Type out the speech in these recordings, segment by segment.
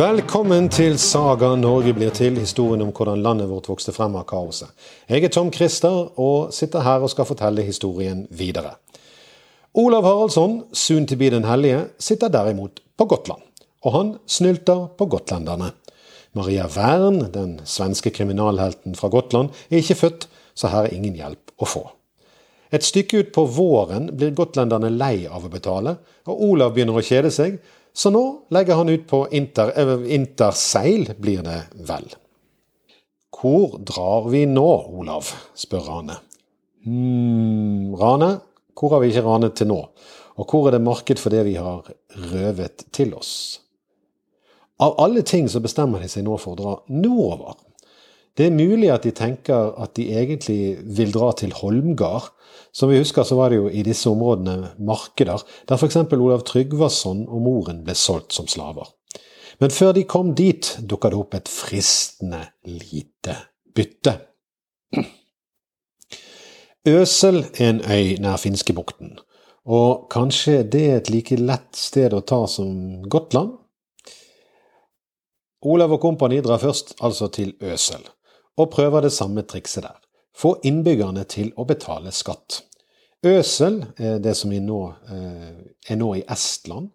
Velkommen til Saga Norge blir til, historien om hvordan landet vårt vokste frem av kaoset. Jeg er Tom Christer og sitter her og skal fortelle historien videre. Olav Haraldsson, soon to be den hellige, sitter derimot på Gotland. Og han snylter på gotlenderne. Maria Wern, den svenske kriminalhelten fra Gotland, er ikke født, så her er ingen hjelp å få. Et stykke ut på våren blir gotlenderne lei av å betale, og Olav begynner å kjede seg, så nå legger han ut på inter, eh, interseil, blir det vel. Hvor drar vi nå, Olav? spør Rane. Hm, Rane, hvor har vi ikke ranet til nå? Og hvor er det marked for det vi har røvet til oss? Av alle ting så bestemmer de seg nå for å dra nordover. Det er mulig at de tenker at de egentlig vil dra til Holmgard. Som vi husker så var det jo i disse områdene markeder, der f.eks. Olav Tryggvason og moren ble solgt som slaver. Men før de kom dit, dukka det opp et fristende lite bytte. Øsel er en øy nær Finskebukten, og kanskje det er et like lett sted å ta som Gotland? Olav og kompani drar først altså til Øsel, og prøver det samme trikset der. Få innbyggerne til å betale skatt. Øsel er det som er nå, er nå i Estland,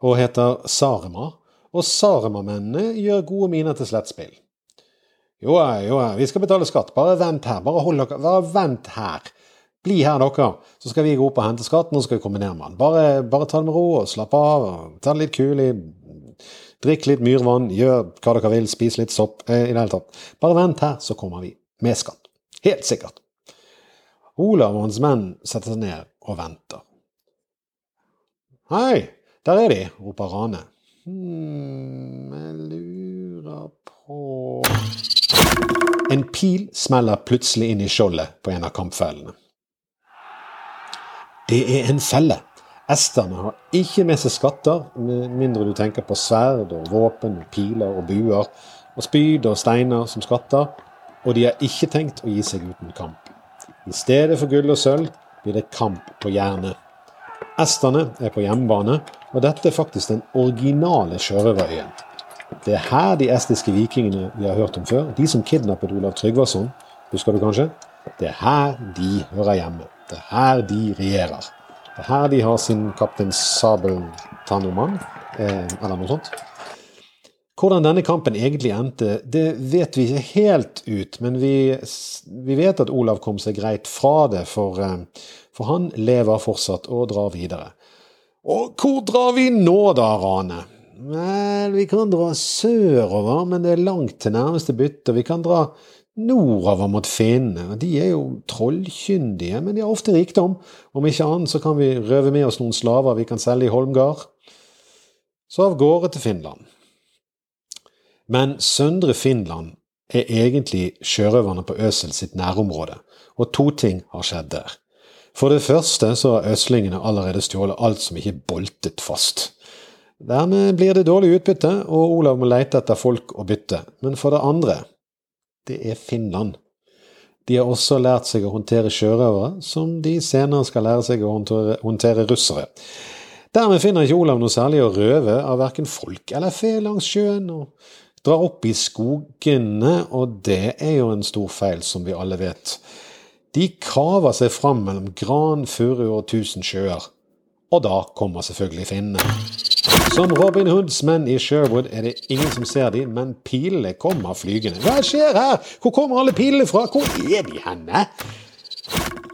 og heter Sarema. Og Sarema-mennene gjør gode miner til slettspill. Jo, jo, vi skal betale skatt. Bare vent her. Bare hold dere. Bare vent her. Bli her, dere. Så skal vi gå opp og hente skatten, og skal vi komme ned med den. Bare, bare ta det med ro og slapp av. og Ta det litt kulig. Drikk litt myrvann, gjør hva dere vil, spis litt sopp. Eh, I det hele tatt. Bare vent her, så kommer vi. Med skatt. Helt sikkert. Olav og hans menn setter seg ned og venter. Hei, der er de, roper Rane. Hm, jeg lurer på En pil smeller plutselig inn i skjoldet på en av kampfellene. Det er en felle. Esterne har ikke med seg skatter, med mindre du tenker på sverd og våpen og piler og buer og spyd og steiner som skatter, og de har ikke tenkt å gi seg uten kamp. I stedet for gull og sølv blir det kamp på jernet. Esterne er på hjemmebane, og dette er faktisk den originale sjørøverøyen. Det er her de estiske vikingene vi har hørt om før, de som kidnappet Olav Tryggvason, husker du kanskje? Det er her de hører hjemme. Det er her de regjerer. Er her de har sin kaptein Sabel Tannoman, eh, eller noe sånt. Hvordan denne kampen egentlig endte, det vet vi ikke helt ut. Men vi, vi vet at Olav kom seg greit fra det, for, eh, for, han lever fortsatt og drar videre. Og hvor drar vi nå da, Rane? Vel, vi kan dra sørover, men det er langt til nærmeste bytte. Vi kan dra nordover mot finnene. De er jo trollkyndige, men de har ofte rikdom. Om ikke annet så kan vi røve med oss noen slaver vi kan selge i Holmgard. Så av gårde til Finland. Men Søndre Finland er egentlig sjørøverne på Øsel sitt nærområde, og to ting har skjedd der. For det første så har øslingene allerede stjålet alt som ikke er boltet fast. Dermed blir det dårlig utbytte, og Olav må leite etter folk å bytte. Men for det andre, det er Finland. De har også lært seg å håndtere sjørøvere, som de senere skal lære seg å håndtere, håndtere russere. Dermed finner ikke Olav noe særlig å røve av verken folk eller fe langs sjøen, og drar opp i skogene, og det er jo en stor feil, som vi alle vet. De kaver seg fram mellom gran, furu og tusen sjøer. Og da kommer selvfølgelig finnene. Som Robin Hoods menn i Sherwood er det ingen som ser dem, men pilene kommer flygende. Hva skjer her? Hvor kommer alle pilene fra? Hvor er de henne?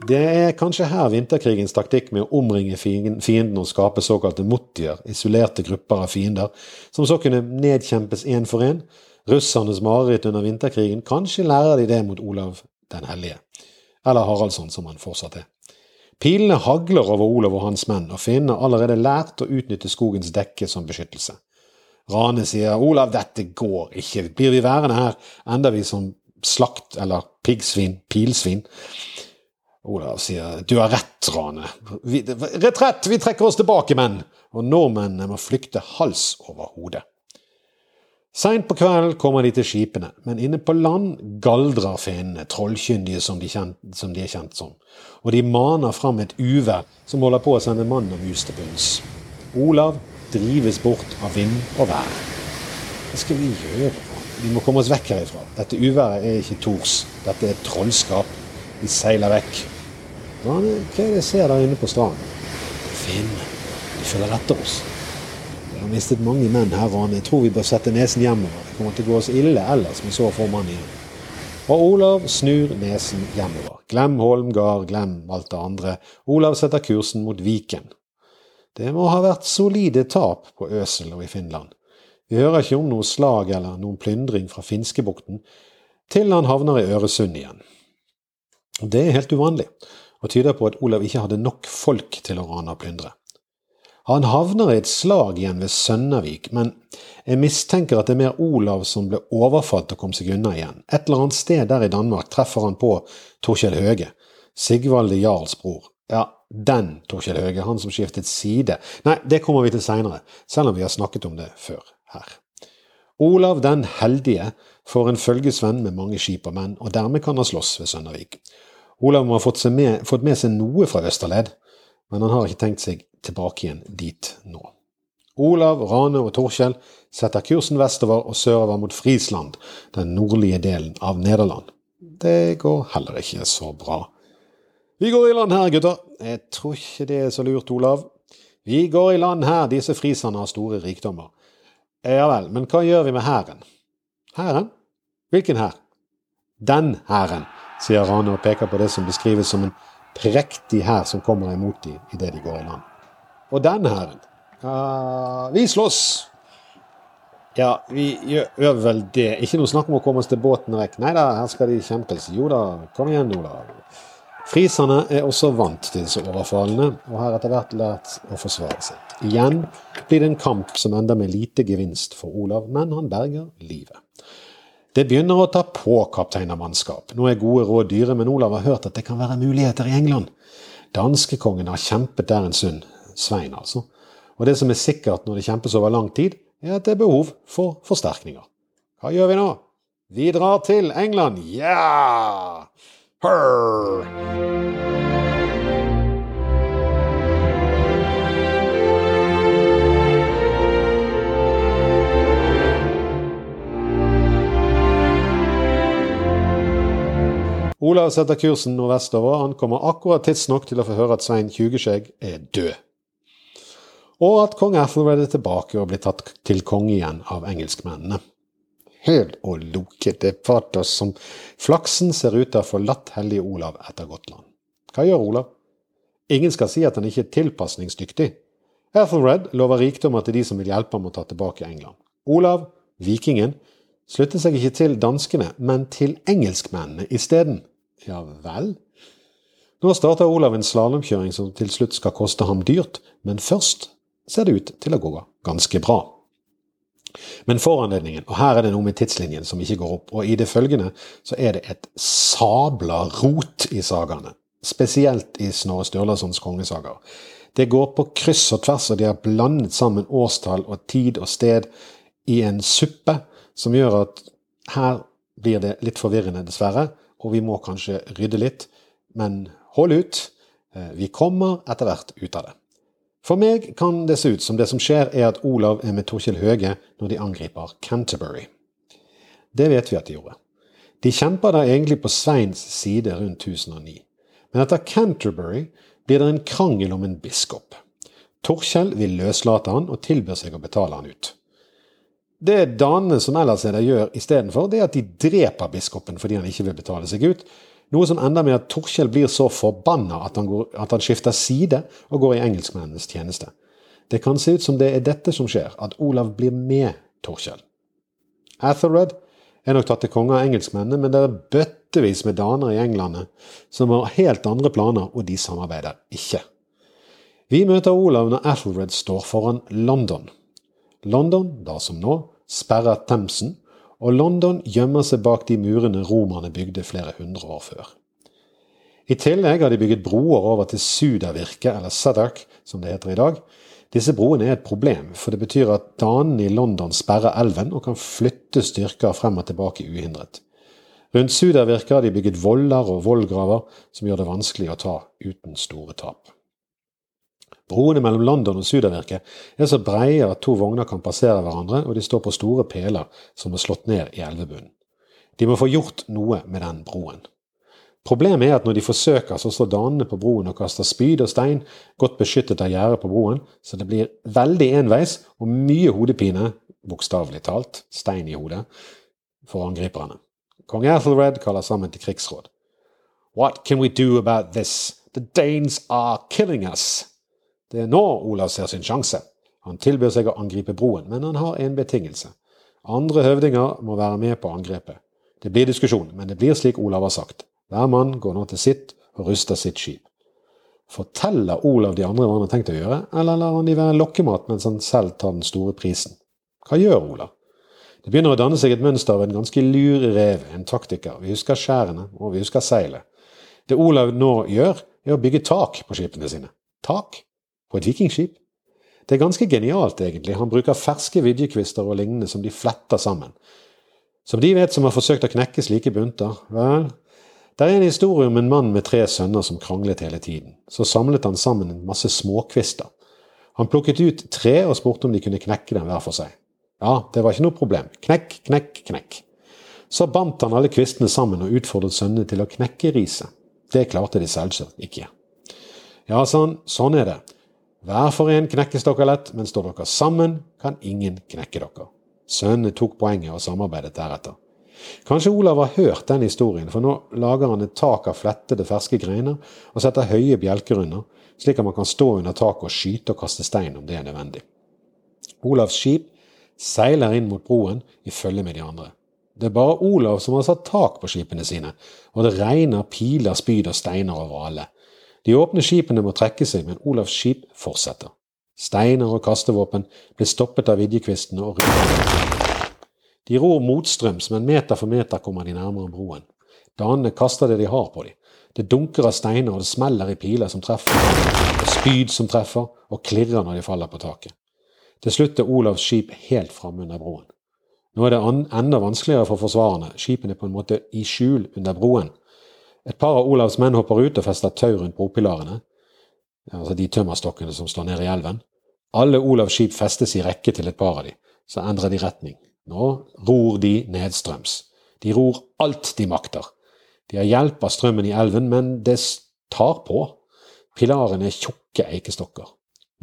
Det er kanskje her vinterkrigens taktikk med å omringe fienden og skape såkalte mottier, isolerte grupper av fiender, som så kunne nedkjempes én for én. Russernes mareritt under vinterkrigen, kanskje lærer de det mot Olav den hellige. Eller Haraldsson, som han fortsatt er. Pilene hagler over Olav og hans menn, og finnene har allerede lært å utnytte skogens dekke som beskyttelse. Rane sier Olav, dette går ikke, blir vi værende her, ender vi som slakt eller piggsvin, pilsvin. Olav sier du har rett, Rane. Vi, retrett, vi trekker oss tilbake, menn! Og nordmennene må flykte hals over hode. Seint på kvelden kommer de til skipene, men inne på land galdrer finnene, trollkyndige som de, kjent, som de, er kjent som, og de maner fram et uvær som holder på å sende mann og mus til bunns. Olav drives bort av vind og vær. Hva skal vi gjøre? Vi må komme oss vekk herifra. Dette uværet er ikke Tors. Dette er trollskap. Vi seiler vekk. Hva er det jeg ser der inne på stranden? Finn, de følger etter oss. Har mistet mange menn her, og jeg tror vi bør sette nesen hjemover. Det kommer til å gå oss ille ellers med så få mann igjen. Og Olav snur nesen hjemover. Glem Holmgard, glem alt det andre. Olav setter kursen mot Viken. Det må ha vært solide tap på Øsel og i Finland. Vi hører ikke om noe slag eller noen plyndring fra Finskebukten, til han havner i Øresund igjen. Det er helt uvanlig, og tyder på at Olav ikke hadde nok folk til å rane og plyndre. Han havner i et slag igjen ved Sønnavik, men jeg mistenker at det er mer Olav som ble overfalt og kom seg unna igjen. Et eller annet sted der i Danmark treffer han på Torkjell Høge, Sigvalde Jarls bror. Ja, den Torkjell Høge, han som skiftet side. Nei, det kommer vi til seinere, selv om vi har snakket om det før her. Olav den heldige får en følgesvenn med mange skip og menn, og dermed kan han slåss ved Sønnavik. Olav må ha fått, med, fått med seg noe fra Østerled, men han har ikke tenkt seg tilbake igjen dit nå. Olav, Rane og Torkjell setter kursen vestover og sørover mot Frisland, den nordlige delen av Nederland. Det går heller ikke så bra. Vi går i land her, gutter. Jeg tror ikke det er så lurt, Olav. Vi går i land her, disse friserne har store rikdommer. Ja vel, men hva gjør vi med hæren? Hæren? Hvilken hær? Den hæren, sier Rane og peker på det som beskrives som en prektig hær som kommer imot dem idet de går i land. Og den hæren uh, Vi slåss! Ja, vi gjør vel det. Ikke noe snakk om å komme oss til båten vekk. Nei da, her skal de kjempes. Jo da, kom igjen da. Friserne er også vant til disse overfallene, og har etter hvert lært å forsvare seg. Igjen blir det en kamp som ender med lite gevinst for Olav, men han berger livet. Det begynner å ta på kaptein av mannskap. Nå er gode råd dyre, men Olav har hørt at det kan være muligheter i England. Danskekongen har kjempet der en stund, Svein, altså. Og det som er sikkert når det kjempes over lang tid, er at det er behov for forsterkninger. Hva gjør vi nå? Vi drar til England! Ja! Yeah! Olav setter kursen nordvestover. Han kommer akkurat tidsnok til å få høre at Svein Tjugeskjegg er død og at kong Athelred er tilbake og blir tatt til konge igjen av engelskmennene. Høl og lokete patos som flaksen ser ut til å ha forlatt hellige Olav etter Gotland. Hva gjør Olav? Ingen skal si at han ikke er tilpasningsdyktig. Athelred lover rikdommer til de som vil hjelpe ham å ta tilbake England. Olav, vikingen, slutter seg ikke til danskene, men til engelskmennene isteden. Ja vel? Nå starter Olav en slalåmkjøring som til slutt skal koste ham dyrt, men først ser det ut til å gå ganske bra. Men foranledningen, og her er det noe med tidslinjen som ikke går opp, og i det følgende så er det et sabla rot i sagaene. Spesielt i Snorre Sturlasons kongesagaer. Det går på kryss og tvers, og de har blandet sammen årstall og tid og sted i en suppe som gjør at her blir det litt forvirrende, dessverre, og vi må kanskje rydde litt. Men hold ut. Eh, vi kommer etter hvert ut av det. For meg kan det se ut som det som skjer, er at Olav er med Torkjell Høge når de angriper Canterbury. Det vet vi at de gjorde. De kjemper da egentlig på Sveins side rundt 1009. Men etter Canterbury blir det en krangel om en biskop. Torkjell vil løslate han og tilbyr seg å betale han ut. Det danene som ellers er der gjør istedenfor, det er at de dreper biskopen fordi han ikke vil betale seg ut, noe som ender med at Torkjell blir så forbanna at, at, han skifter side og går i engelskmennenes tjeneste. Det kan se ut som det er dette som skjer, at Olav blir med Torkjell. Athelred er nok tatt til konge av engelskmennene, men det er bøttevis med daner i Englandet som har helt andre planer, og de samarbeider ikke. Vi møter Olav når Athelred står foran London. London, da som nå, sperrer Themsen, og London gjemmer seg bak de murene romerne bygde flere hundre år før. I tillegg har de bygget broer over til Sudavirke, eller Sadak, som det heter i dag. Disse broene er et problem, for det betyr at danene i London sperrer elven og kan flytte styrker frem og tilbake uhindret. Rundt Sudavirke har de bygget voller og vollgraver som gjør det vanskelig å ta uten store tap. Broene mellom London og Sudavirke er så breie at to vogner kan passere hverandre, og de står på store peler som er slått ned i elvebunnen. De må få gjort noe med den broen. Problemet er at når de forsøker, så står danene på broen og kaster spyd og stein, godt beskyttet av gjerdet på broen, så det blir veldig enveis og mye hodepine, bokstavelig talt, stein i hodet, for angriperne. Kong Athelred kaller sammen til krigsråd. What can we do about this? The Danes are killing us. Det er nå Olav ser sin sjanse. Han tilbyr seg å angripe broen, men han har en betingelse. Andre høvdinger må være med på angrepet. Det blir diskusjon, men det blir slik Olav har sagt. Hver mann går nå til sitt og ruster sitt skip. Forteller Olav de andre hva han har tenkt å gjøre, eller lar han de være lokkemat mens han selv tar den store prisen? Hva gjør Olav? Det begynner å danne seg et mønster av en ganske lur rev, en taktiker. Vi husker skjærene, og vi husker seilet. Det Olav nå gjør, er å bygge tak på skipene sine. Tak? På et vikingskip. Det er ganske genialt, egentlig. Han bruker ferske vidjekvister og lignende som de fletter sammen. Som de vet som har forsøkt å knekke slike bunter, vel, det er en historie om en mann med tre sønner som kranglet hele tiden. Så samlet han sammen en masse småkvister. Han plukket ut tre og spurte om de kunne knekke dem hver for seg. Ja, det var ikke noe problem. Knekk, knekk, knekk. Så bandt han alle kvistene sammen og utfordret sønnene til å knekke riset. Det klarte de selvsagt ikke. Ja, sånn, sånn er det. Hver for en knekkes dere lett, men står dere sammen, kan ingen knekke dere. Sønnene tok poenget og samarbeidet deretter. Kanskje Olav har hørt den historien, for nå lager han et tak av flettede, ferske greiner og setter høye bjelker under, slik at man kan stå under taket og skyte og kaste stein om det er nødvendig. Olavs skip seiler inn mot broen i følge med de andre. Det er bare Olav som har satt tak på skipene sine, og det regner piler, spyd og steiner over alle. De åpne skipene må trekke seg, men Olavs skip fortsetter. Steiner og kastevåpen blir stoppet av vidjekvistene og rygger. De ror motstrøms, men meter for meter kommer de nærmere broen. Danene kaster det de har på dem. Det dunker av steiner, og det smeller i piler som treffer, spyd som treffer, og klirrer når de faller på taket. Til slutt er Olavs skip helt framme under broen. Nå er det enda vanskeligere for forsvarerne. Skipene er på en måte i skjul under broen. Et par av Olavs menn hopper ut og fester tau rundt bropilarene, altså de tømmerstokkene som står nede i elven. Alle Olavs skip festes i rekke til et par av de, så endrer de retning. Nå ror de nedstrøms. De ror alt de makter. De har hjelp av strømmen i elven, men det tar på. Pilarene er tjukke eikestokker.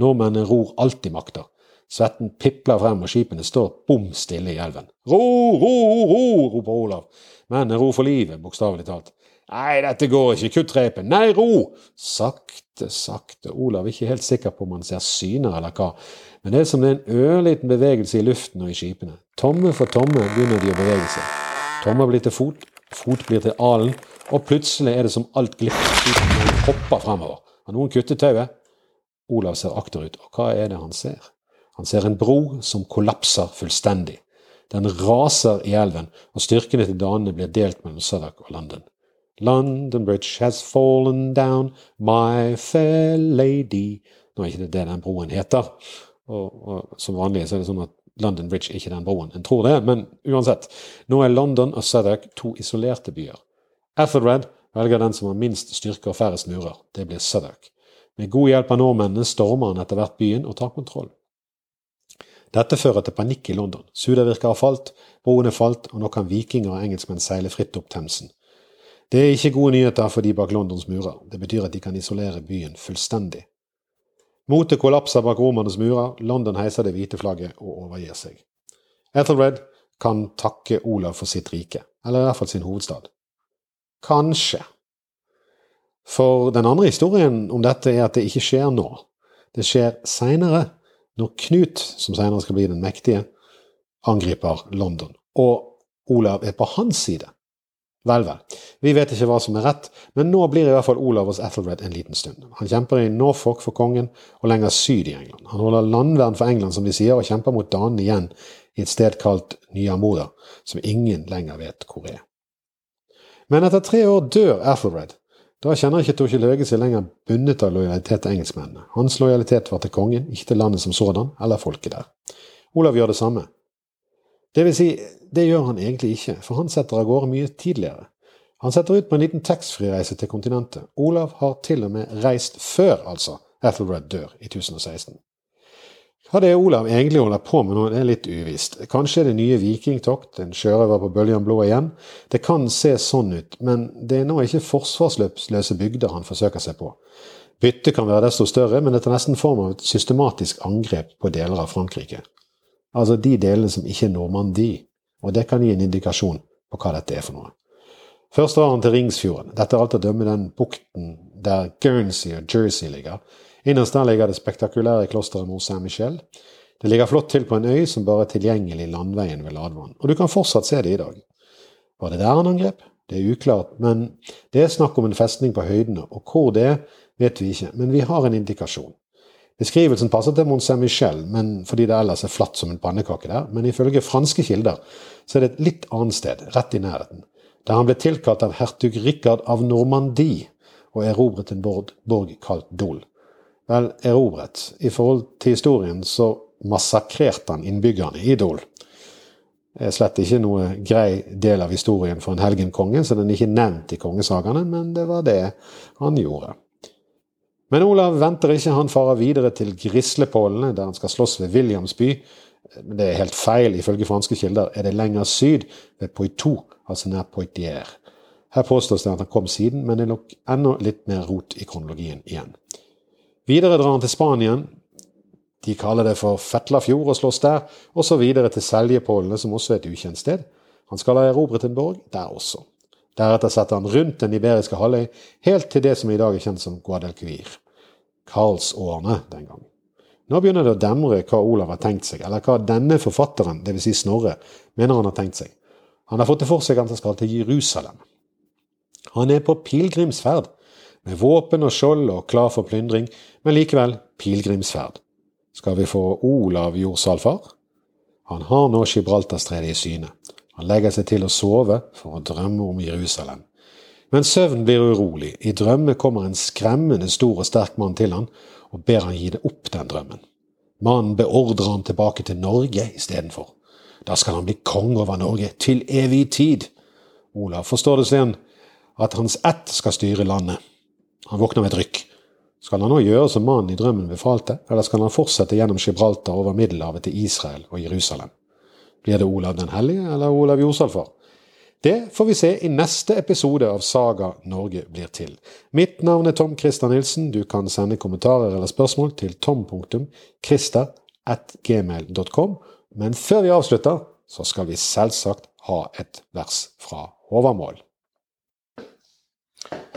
Nordmennene ror alt de makter. Svetten pipler frem, og skipene står bom stille i elven. Ro, ro, ro, roper Olav. Mennene ror for livet, bokstavelig talt. Nei, dette går ikke, kutt reipen. Nei, ro! Sakte, sakte. Olav er ikke helt sikker på om han ser syner eller hva, men det er som det er en ørliten bevegelse i luften og i skipene. Tomme for tomme begynner de å bevege seg. Tommer blir til fot, fot blir til alen, og plutselig er det som alt glipper. han hopper fremover. Har noen kuttet tauet? Olav ser akterut, og hva er det han ser? Han ser en bro som kollapser fullstendig. Den raser i elven, og styrkene til danene blir delt mellom Sødak og London. London Bridge has fallen down, my fair lady Nå er ikke det det den broen heter. Og, og Som vanlig så er det sånn at London Bridge er ikke den broen. En tror det, men uansett. Nå er London og Southwark to isolerte byer. Ethelred velger den som har minst styrke og færrest murer. Det blir Southwark. Med god hjelp av nordmennene stormer han etter hvert byen og tar kontroll. Dette fører til panikk i London. Sudavirka har falt, broen er falt, og nå kan vikinger og engelskmenn seile fritt opp Themsen. Det er ikke gode nyheter for de bak Londons murer. Det betyr at de kan isolere byen fullstendig. Motet kollapser bak romernes murer, London heiser det hvite flagget og overgir seg. Ethelred kan takke Olav for sitt rike, eller i hvert fall sin hovedstad. Kanskje. For den andre historien om dette er at det ikke skjer nå. Det skjer seinere, når Knut, som senere skal bli den mektige, angriper London. Og Olav er på hans side. Vel, vel. Vi vet ikke hva som er rett, men nå blir i hvert fall Olav hos Ethelred en liten stund. Han kjemper i Norfolk for kongen, og lenger syd i England. Han holder landvern for England, som de sier, og kjemper mot danene igjen i et sted kalt Nyamoda, som ingen lenger vet hvor er. Men etter tre år dør Ethelred. Da kjenner ikke Torkjell Høge seg lenger bundet av lojalitet til engelskmennene. Hans lojalitet var til kongen, ikke til landet som sådan, eller folket der. Olav gjør det samme. Det vil si, det gjør han egentlig ikke, for han setter av gårde mye tidligere. Han setter ut på en liten taxfree-reise til kontinentet. Olav har til og med reist før, altså, Ethelred dør i 1016. Hva det er Olav egentlig holder på med nå, det er litt uvisst. Kanskje det nye vikingtokt, en sjørøver på bølgen blå igjen. Det kan se sånn ut, men det er nå ikke forsvarsløse bygder han forsøker seg på. Byttet kan være desto større, men det tar nesten form av et systematisk angrep på deler av Frankrike. Altså de delene som ikke er Normandie, og det kan gi en indikasjon på hva dette er for noe. Først drar han til Ringsfjorden. Dette er alt å dømme den bukten der Guernsey og Jersey ligger. Innerst der ligger det spektakulære klosteret Mont Saint-Michel. Det ligger flott til på en øy som bare er tilgjengelig landveien ved Ladvann, og du kan fortsatt se det i dag. Var det der han angrep? Det er uklart, men det er snakk om en festning på høydene, og hvor det vet vi ikke, men vi har en indikasjon. Beskrivelsen passer til Mont Saint-Michel, fordi det ellers er flatt som en pannekake der, men ifølge franske kilder så er det et litt annet sted, rett i nærheten, der han ble tilkalt av hertug Rikard av Normandie og erobret en borg kalt Dol. Vel, erobret. I forhold til historien så massakrerte han innbyggerne i Dol. Det er slett ikke noe grei del av historien for en helgenkonge, så den er ikke nevnt i kongesagaene, men det var det han gjorde. Men Olav venter ikke, han farer videre til Grislepålene, der han skal slåss ved Williamsby. Det er helt feil, ifølge franske kilder er det lenger syd, ved Poitou, altså nær Poitiers. Her påstås det at han kom siden, men det er nok enda litt mer rot i kronologien igjen. Videre drar han til Spanien. De kaller det for Fetlafjord og slåss der, og så videre til Seljepålene, som også er et ukjent sted. Han skal ha erobret en borg der også. Deretter setter han rundt den iberiske halvøy, helt til det som i dag er kjent som Guadalquivir. Karlsårene den gang. Nå begynner det å demre hva Olav har tenkt seg, eller hva denne forfatteren, dvs. Si Snorre, mener han har tenkt seg. Han har fått det for seg at han skal til Jerusalem. Han er på pilegrimsferd med våpen og skjold og klar for plyndring, men likevel pilegrimsferd. Skal vi få Olav jordsalfar? Han har nå Gibraltarstredet i syne. Han legger seg til å sove for å drømme om Jerusalem. Men søvnen blir urolig. I drømme kommer en skremmende stor og sterk mann til han og ber han gi det opp den drømmen. Mannen beordrer han tilbake til Norge istedenfor. Da skal han bli konge over Norge til evig tid. Olav forstår det slik at hans ett skal styre landet. Han våkner med et rykk. Skal han nå gjøre som mannen i drømmen befalte, eller skal han fortsette gjennom Gibraltar over Middelhavet til Israel og Jerusalem? Blir det Olav den hellige eller Olav Jordsalfar? Det får vi se i neste episode av Saga Norge blir til. Mitt navn er Tom Christer Nilsen. Du kan sende kommentarer eller spørsmål til tom.christer.gmail.com. Men før vi avslutter, så skal vi selvsagt ha et vers fra Håvamål.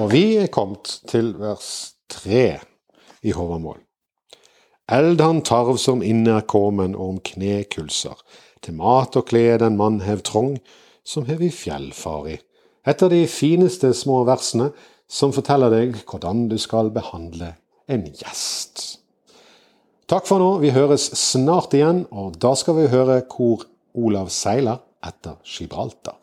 Og vi er kommet til vers tre i Håvamål. Eld han tarv som inner komen og om knekulser, til mat og klede en mann hev trong, som har vi fjellfar. Et av de fineste små versene som forteller deg hvordan du skal behandle en gjest. Takk for nå, vi høres snart igjen, og da skal vi høre hvor Olav seiler etter Gibraltar.